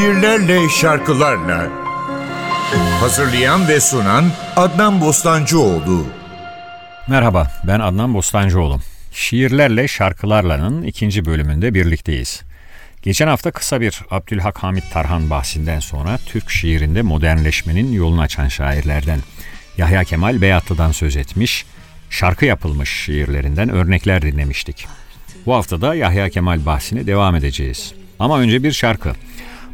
şiirlerle, şarkılarla. Hazırlayan ve sunan Adnan Bostancıoğlu. Merhaba, ben Adnan Bostancıoğlu. Şiirlerle Şarkılarla'nın ikinci bölümünde birlikteyiz. Geçen hafta kısa bir Abdülhak Hamit Tarhan bahsinden sonra Türk şiirinde modernleşmenin yolunu açan şairlerden Yahya Kemal Beyatlı'dan söz etmiş, şarkı yapılmış şiirlerinden örnekler dinlemiştik. Bu hafta da Yahya Kemal bahsine devam edeceğiz. Ama önce bir şarkı.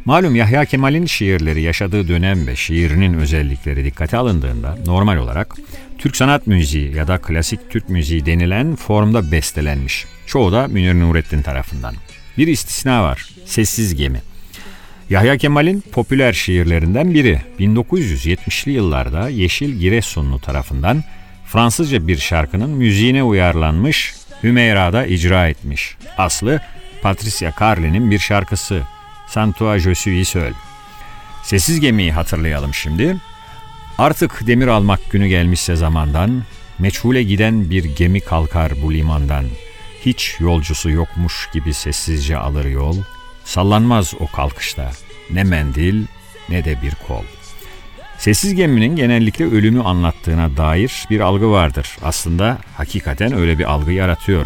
Malum Yahya Kemal'in şiirleri yaşadığı dönem ve şiirinin özellikleri dikkate alındığında normal olarak Türk sanat müziği ya da klasik Türk müziği denilen formda bestelenmiş. Çoğu da Münir Nurettin tarafından. Bir istisna var. Sessiz Gemi. Yahya Kemal'in popüler şiirlerinden biri 1970'li yıllarda Yeşil Giresunlu tarafından Fransızca bir şarkının müziğine uyarlanmış Hümeyra'da icra etmiş. Aslı Patricia Carly'nin bir şarkısı Santua suis seul. Sessiz gemiyi hatırlayalım şimdi. Artık demir almak günü gelmişse zamandan, meçhule giden bir gemi kalkar bu limandan. Hiç yolcusu yokmuş gibi sessizce alır yol, sallanmaz o kalkışta ne mendil ne de bir kol. Sessiz geminin genellikle ölümü anlattığına dair bir algı vardır. Aslında hakikaten öyle bir algı yaratıyor.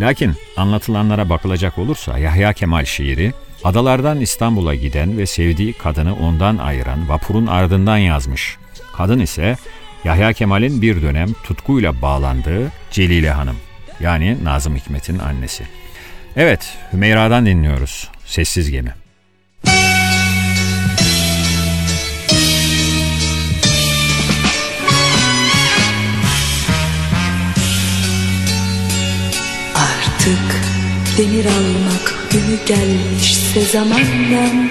Lakin anlatılanlara bakılacak olursa Yahya Kemal şiiri adalardan İstanbul'a giden ve sevdiği kadını ondan ayıran vapurun ardından yazmış. Kadın ise Yahya Kemal'in bir dönem tutkuyla bağlandığı Celile Hanım yani Nazım Hikmet'in annesi. Evet Hümeyra'dan dinliyoruz Sessiz Gemi. Artık demir almak günü gelmişse zamandan.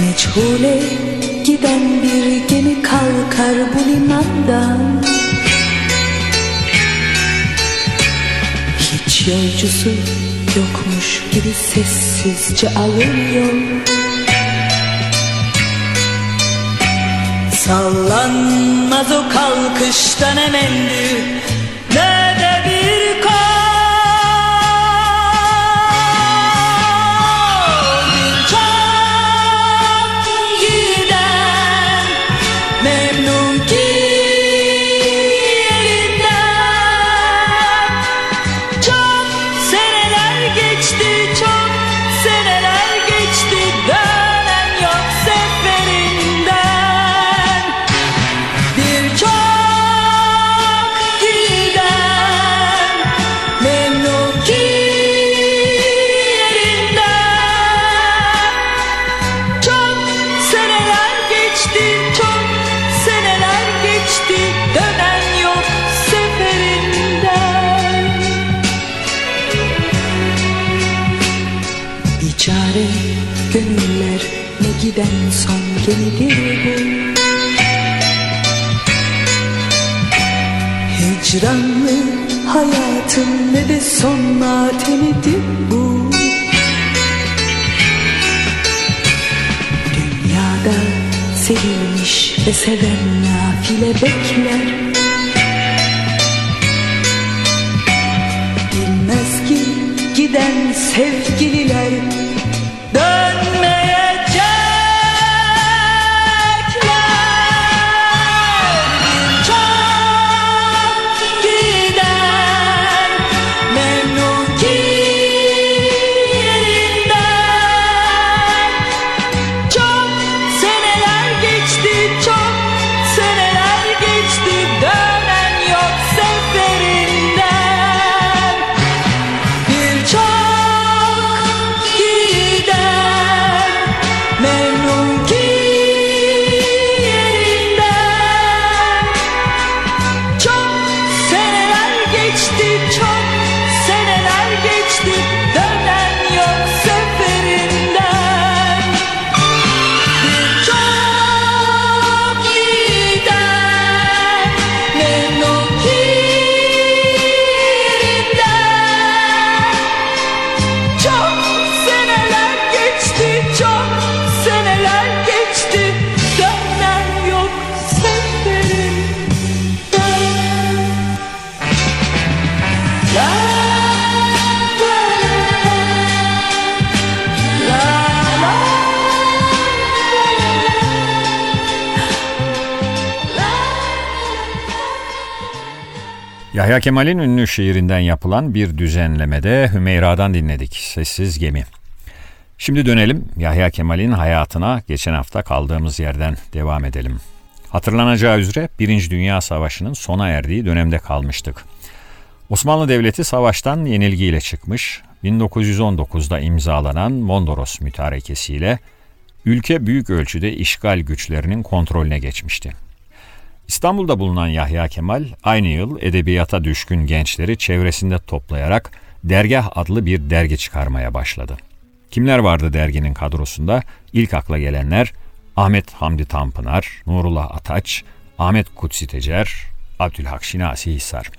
Meçhule giden bir gemi kalkar bu limandan. Hiç yolcusu yokmuş gibi sessizce alır Sallanmaz o kalkıştan emendi giden son gemidir bu. Hicranlı hayatın ne de son matemidir bu. Dünyada sevilmiş ve seven nafile bekler. Bilmez ki giden sevgililer dönmeyecekler Yahya Kemal'in ünlü şiirinden yapılan bir düzenlemede Hümeyra'dan dinledik. Sessiz Gemi. Şimdi dönelim Yahya Kemal'in hayatına geçen hafta kaldığımız yerden devam edelim. Hatırlanacağı üzere Birinci Dünya Savaşı'nın sona erdiği dönemde kalmıştık. Osmanlı Devleti savaştan yenilgiyle çıkmış, 1919'da imzalanan Mondros Mütarekesi'yle ülke büyük ölçüde işgal güçlerinin kontrolüne geçmişti. İstanbul'da bulunan Yahya Kemal aynı yıl edebiyata düşkün gençleri çevresinde toplayarak Dergah adlı bir dergi çıkarmaya başladı. Kimler vardı derginin kadrosunda? İlk akla gelenler Ahmet Hamdi Tanpınar, Nurullah Ataç, Ahmet Kutsi Tecer, Abdülhak Şinasi Hisar.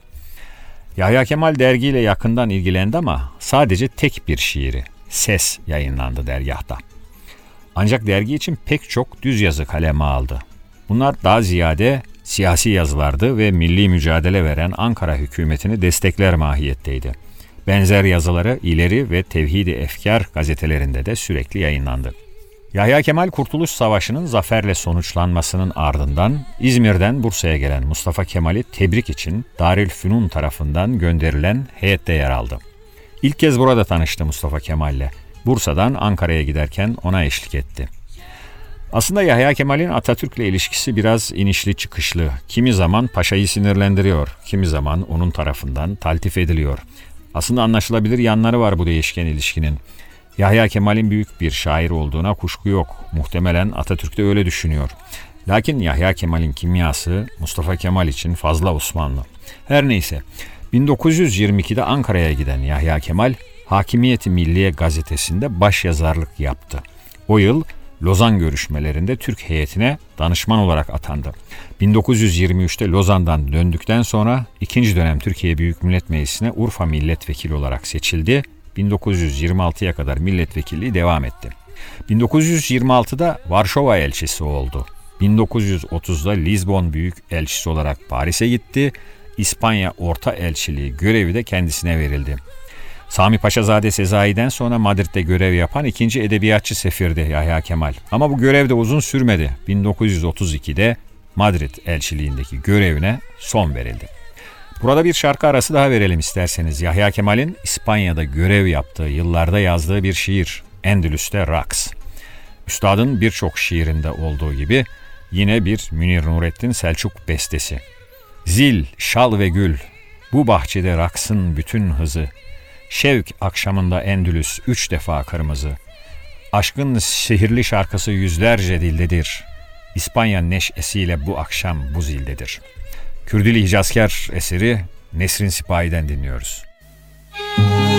Yahya Kemal dergiyle yakından ilgilendi ama sadece tek bir şiiri, Ses yayınlandı dergahta. Ancak dergi için pek çok düz yazı kaleme aldı. Bunlar daha ziyade siyasi yazılardı ve milli mücadele veren Ankara hükümetini destekler mahiyetteydi. Benzer yazıları İleri ve Tevhid-i Efkar gazetelerinde de sürekli yayınlandı. Yahya Kemal Kurtuluş Savaşı'nın zaferle sonuçlanmasının ardından İzmir'den Bursa'ya gelen Mustafa Kemal'i tebrik için Darülfünun tarafından gönderilen heyette yer aldı. İlk kez burada tanıştı Mustafa Kemal'le. Bursa'dan Ankara'ya giderken ona eşlik etti. Aslında Yahya Kemal'in Atatürk'le ilişkisi biraz inişli çıkışlı. Kimi zaman paşayı sinirlendiriyor, kimi zaman onun tarafından taltif ediliyor. Aslında anlaşılabilir yanları var bu değişken ilişkinin. Yahya Kemal'in büyük bir şair olduğuna kuşku yok. Muhtemelen Atatürk de öyle düşünüyor. Lakin Yahya Kemal'in kimyası Mustafa Kemal için fazla Osmanlı. Her neyse 1922'de Ankara'ya giden Yahya Kemal Hakimiyeti Milliye gazetesinde başyazarlık yaptı. O yıl Lozan görüşmelerinde Türk heyetine danışman olarak atandı. 1923'te Lozan'dan döndükten sonra ikinci dönem Türkiye Büyük Millet Meclisi'ne Urfa milletvekili olarak seçildi. 1926'ya kadar milletvekilliği devam etti. 1926'da Varşova elçisi oldu. 1930'da Lizbon Büyük Elçisi olarak Paris'e gitti. İspanya Orta Elçiliği görevi de kendisine verildi. Sami Paşazade Sezai'den sonra Madrid'de görev yapan ikinci edebiyatçı sefirdi Yahya Kemal. Ama bu görev de uzun sürmedi. 1932'de Madrid elçiliğindeki görevine son verildi. Burada bir şarkı arası daha verelim isterseniz. Yahya Kemal'in İspanya'da görev yaptığı yıllarda yazdığı bir şiir. Endülüs'te Raks. Üstadın birçok şiirinde olduğu gibi yine bir Münir Nurettin Selçuk bestesi. Zil, şal ve gül, bu bahçede raksın bütün hızı. Şevk akşamında Endülüs üç defa kırmızı. Aşkın sihirli şarkısı yüzlerce dildedir. İspanya neşesiyle bu akşam bu zildedir. Kürdili Hicazkar eseri Nesrin Sipahi'den dinliyoruz. Zil,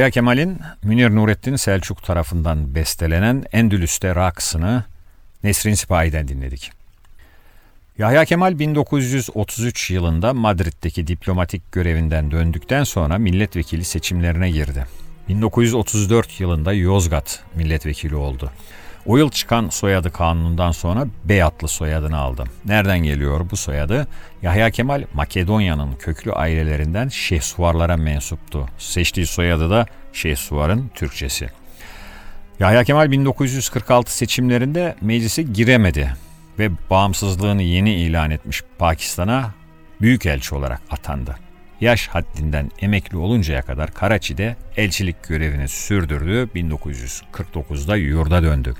Yahya Kemal'in Münir Nurettin Selçuk tarafından bestelenen Endülüs'te Raksını Nesrin Sipahi'den dinledik. Yahya Kemal 1933 yılında Madrid'deki diplomatik görevinden döndükten sonra milletvekili seçimlerine girdi. 1934 yılında Yozgat milletvekili oldu. O yıl çıkan soyadı kanunundan sonra Beyatlı soyadını aldı. Nereden geliyor bu soyadı? Yahya Kemal Makedonya'nın köklü ailelerinden Şehsuvarlara mensuptu. Seçtiği soyadı da Şehsuvar'ın Türkçesi. Yahya Kemal 1946 seçimlerinde meclise giremedi ve bağımsızlığını yeni ilan etmiş Pakistan'a büyükelçi olarak atandı. Yaş haddinden emekli oluncaya kadar Karaçi'de elçilik görevini sürdürdü. 1949'da yurda döndü.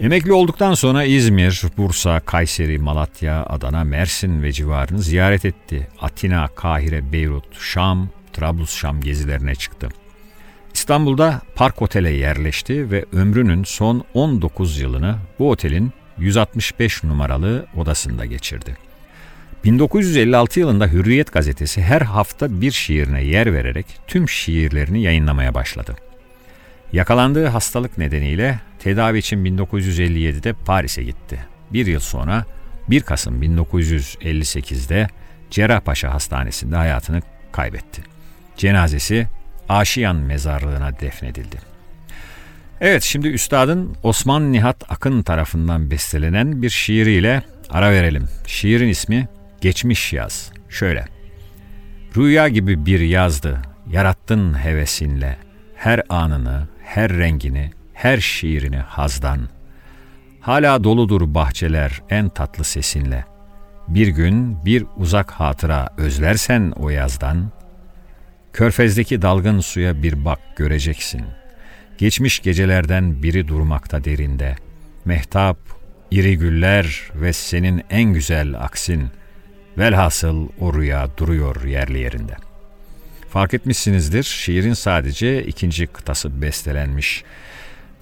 Emekli olduktan sonra İzmir, Bursa, Kayseri, Malatya, Adana, Mersin ve civarını ziyaret etti. Atina, Kahire, Beyrut, Şam, Trablus-Şam gezilerine çıktı. İstanbul'da Park Otel'e yerleşti ve ömrünün son 19 yılını bu otelin 165 numaralı odasında geçirdi. 1956 yılında Hürriyet gazetesi her hafta bir şiirine yer vererek tüm şiirlerini yayınlamaya başladı. Yakalandığı hastalık nedeniyle tedavi için 1957'de Paris'e gitti. Bir yıl sonra 1 Kasım 1958'de Cerrahpaşa Hastanesi'nde hayatını kaybetti. Cenazesi Aşiyan mezarlığına defnedildi. Evet şimdi üstadın Osman Nihat Akın tarafından bestelenen bir şiiriyle ara verelim. Şiirin ismi Geçmiş Yaz. Şöyle. Rüya gibi bir yazdı, yarattın hevesinle. Her anını, her rengini, her şiirini hazdan. Hala doludur bahçeler en tatlı sesinle. Bir gün bir uzak hatıra özlersen o yazdan, Körfezdeki dalgın suya bir bak göreceksin. Geçmiş gecelerden biri durmakta derinde. Mehtap, iri güller ve senin en güzel aksin. Velhasıl o rüya duruyor yerli yerinde. Fark etmişsinizdir şiirin sadece ikinci kıtası bestelenmiş.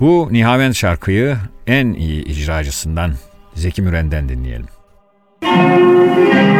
Bu Nihavend şarkıyı en iyi icracısından Zeki Müren'den dinleyelim. Güzel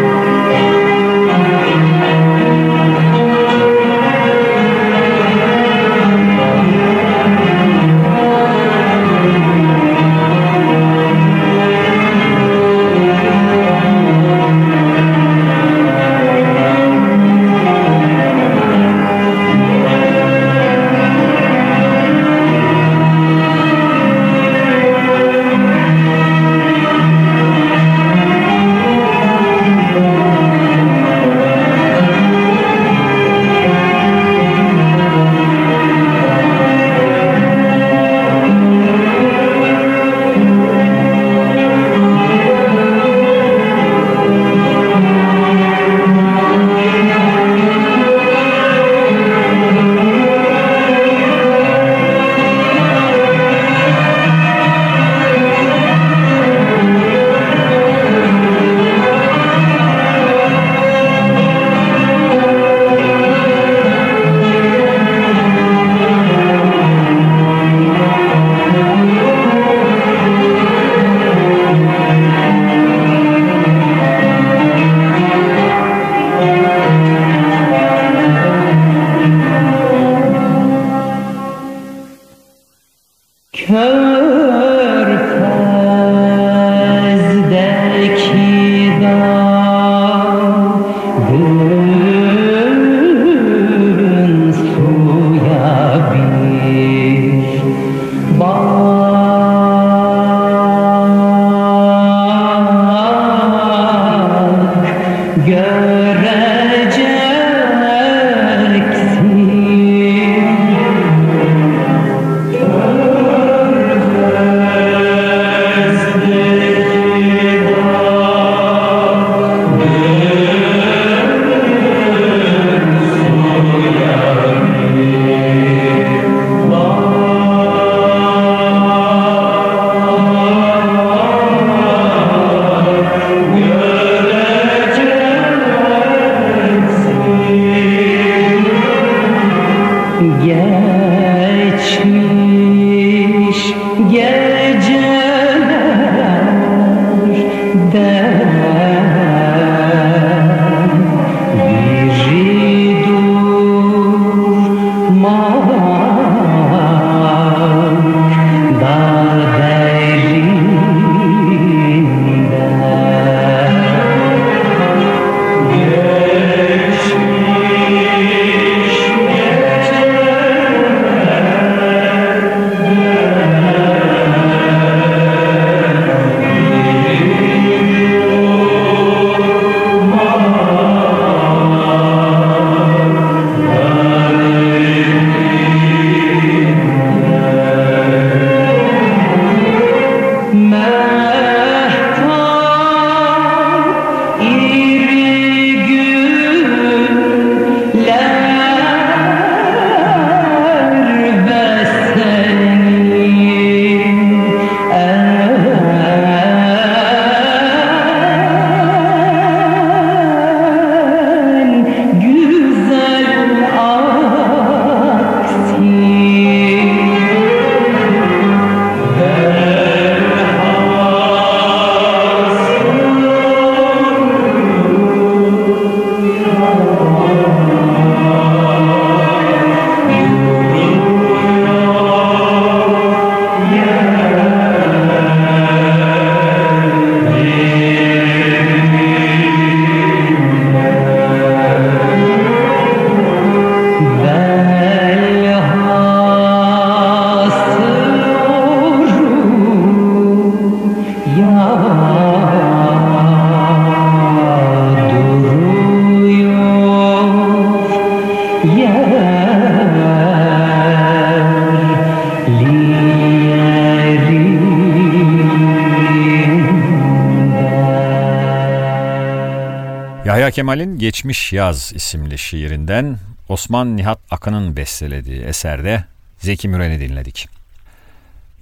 Yahya Kemal'in Geçmiş Yaz isimli şiirinden Osman Nihat Akın'ın bestelediği eserde Zeki Müren'i dinledik.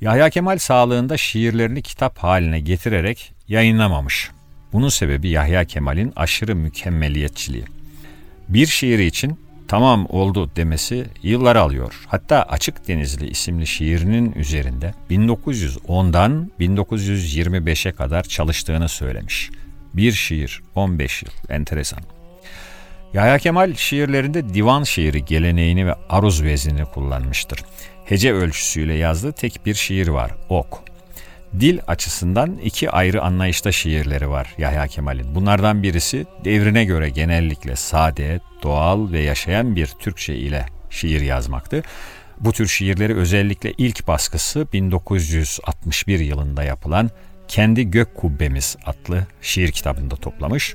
Yahya Kemal sağlığında şiirlerini kitap haline getirerek yayınlamamış. Bunun sebebi Yahya Kemal'in aşırı mükemmeliyetçiliği. Bir şiiri için tamam oldu demesi yıllar alıyor. Hatta Açık Denizli isimli şiirinin üzerinde 1910'dan 1925'e kadar çalıştığını söylemiş. Bir şiir 15 yıl enteresan. Yahya Kemal şiirlerinde divan şiiri geleneğini ve aruz veznini kullanmıştır. Hece ölçüsüyle yazdığı tek bir şiir var, Ok. Dil açısından iki ayrı anlayışta şiirleri var Yahya Kemal'in. Bunlardan birisi devrine göre genellikle sade, doğal ve yaşayan bir Türkçe ile şiir yazmaktı. Bu tür şiirleri özellikle ilk baskısı 1961 yılında yapılan Kendi Gök Kubbemiz adlı şiir kitabında toplamış.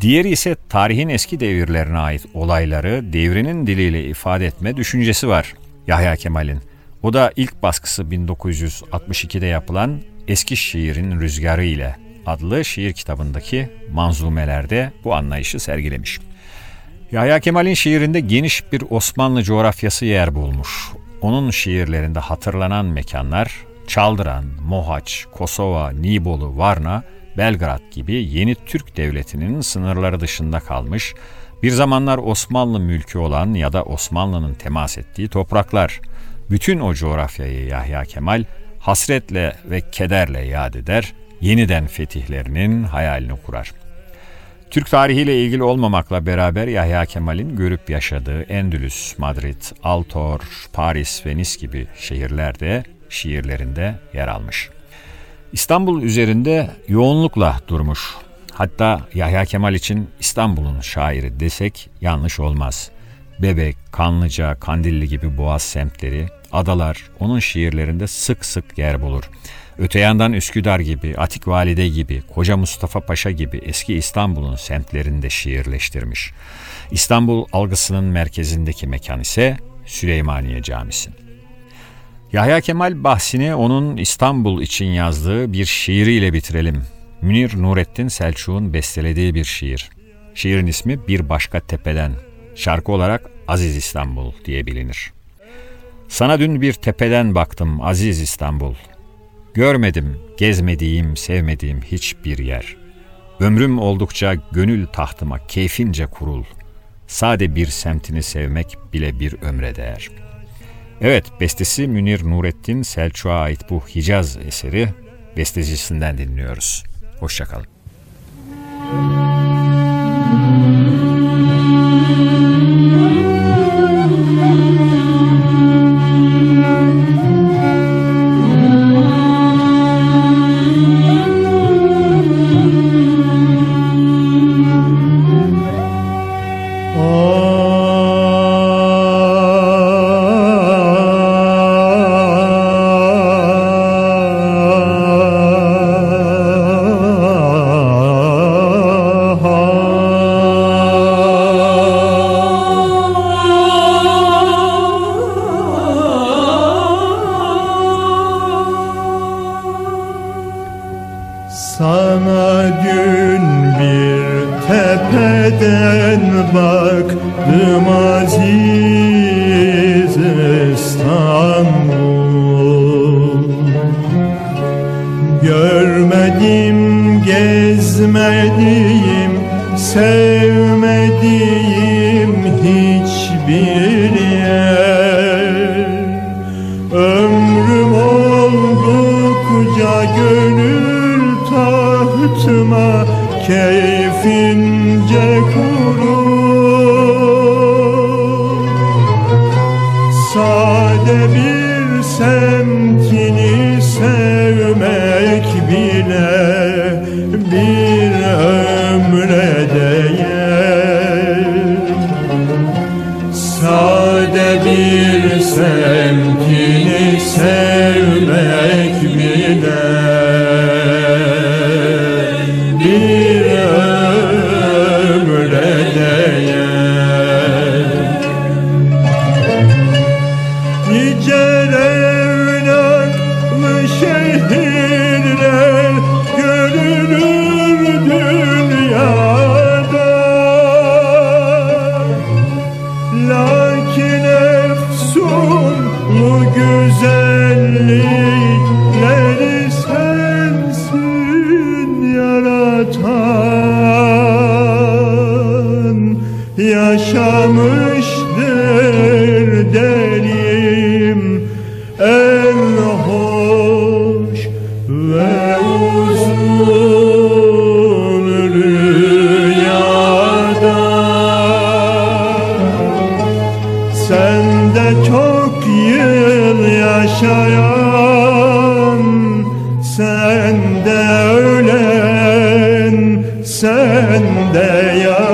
Diğeri ise tarihin eski devirlerine ait olayları devrinin diliyle ifade etme düşüncesi var Yahya Kemal'in. O da ilk baskısı 1962'de yapılan Eski Şiirin Rüzgarı ile adlı şiir kitabındaki manzumelerde bu anlayışı sergilemiş. Yahya Kemal'in şiirinde geniş bir Osmanlı coğrafyası yer bulmuş. Onun şiirlerinde hatırlanan mekanlar Çaldıran, Mohaç, Kosova, Nibolu, Varna, Belgrad gibi yeni Türk devletinin sınırları dışında kalmış, bir zamanlar Osmanlı mülkü olan ya da Osmanlı'nın temas ettiği topraklar. Bütün o coğrafyayı Yahya Kemal hasretle ve kederle yad eder, yeniden fetihlerinin hayalini kurar. Türk tarihiyle ilgili olmamakla beraber Yahya Kemal'in görüp yaşadığı Endülüs, Madrid, Altor, Paris ve Nis gibi şehirlerde şiirlerinde yer almış. İstanbul üzerinde yoğunlukla durmuş. Hatta Yahya Kemal için İstanbul'un şairi desek yanlış olmaz. Bebek, Kanlıca, Kandilli gibi boğaz semtleri, adalar onun şiirlerinde sık sık yer bulur. Öte yandan Üsküdar gibi, Atik Valide gibi, Koca Mustafa Paşa gibi eski İstanbul'un semtlerinde şiirleştirmiş. İstanbul algısının merkezindeki mekan ise Süleymaniye Camisi. Yahya Kemal bahsini onun İstanbul için yazdığı bir şiiriyle bitirelim. Münir Nurettin Selçuk'un bestelediği bir şiir. Şiirin ismi Bir Başka Tepeden. Şarkı olarak Aziz İstanbul diye bilinir. Sana dün bir tepeden baktım Aziz İstanbul. Görmedim, gezmediğim, sevmediğim hiçbir yer. Ömrüm oldukça gönül tahtıma keyfince kurul. Sade bir semtini sevmek bile bir ömre değer.'' Evet, bestesi Münir Nurettin Selçuk'a ait bu Hicaz eseri bestecisinden dinliyoruz. Hoşçakalın. Müzik bir yer Ömrüm oldukça gönül tahtıma keyfin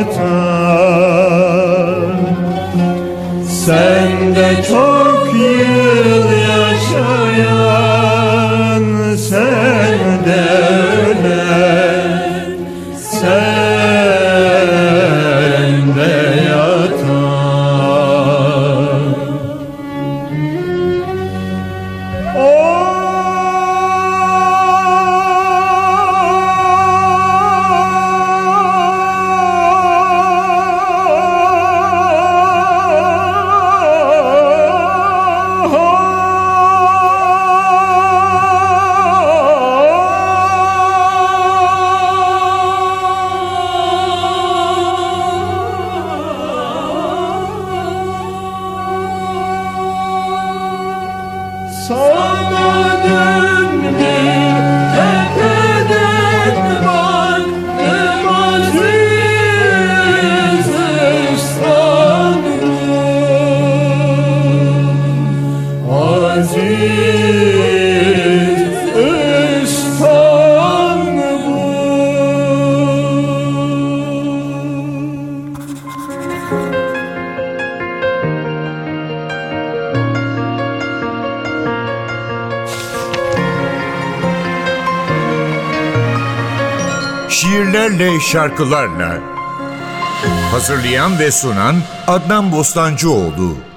Satan. şarkılarla hazırlayan ve sunan Adnan Bostancıoğlu.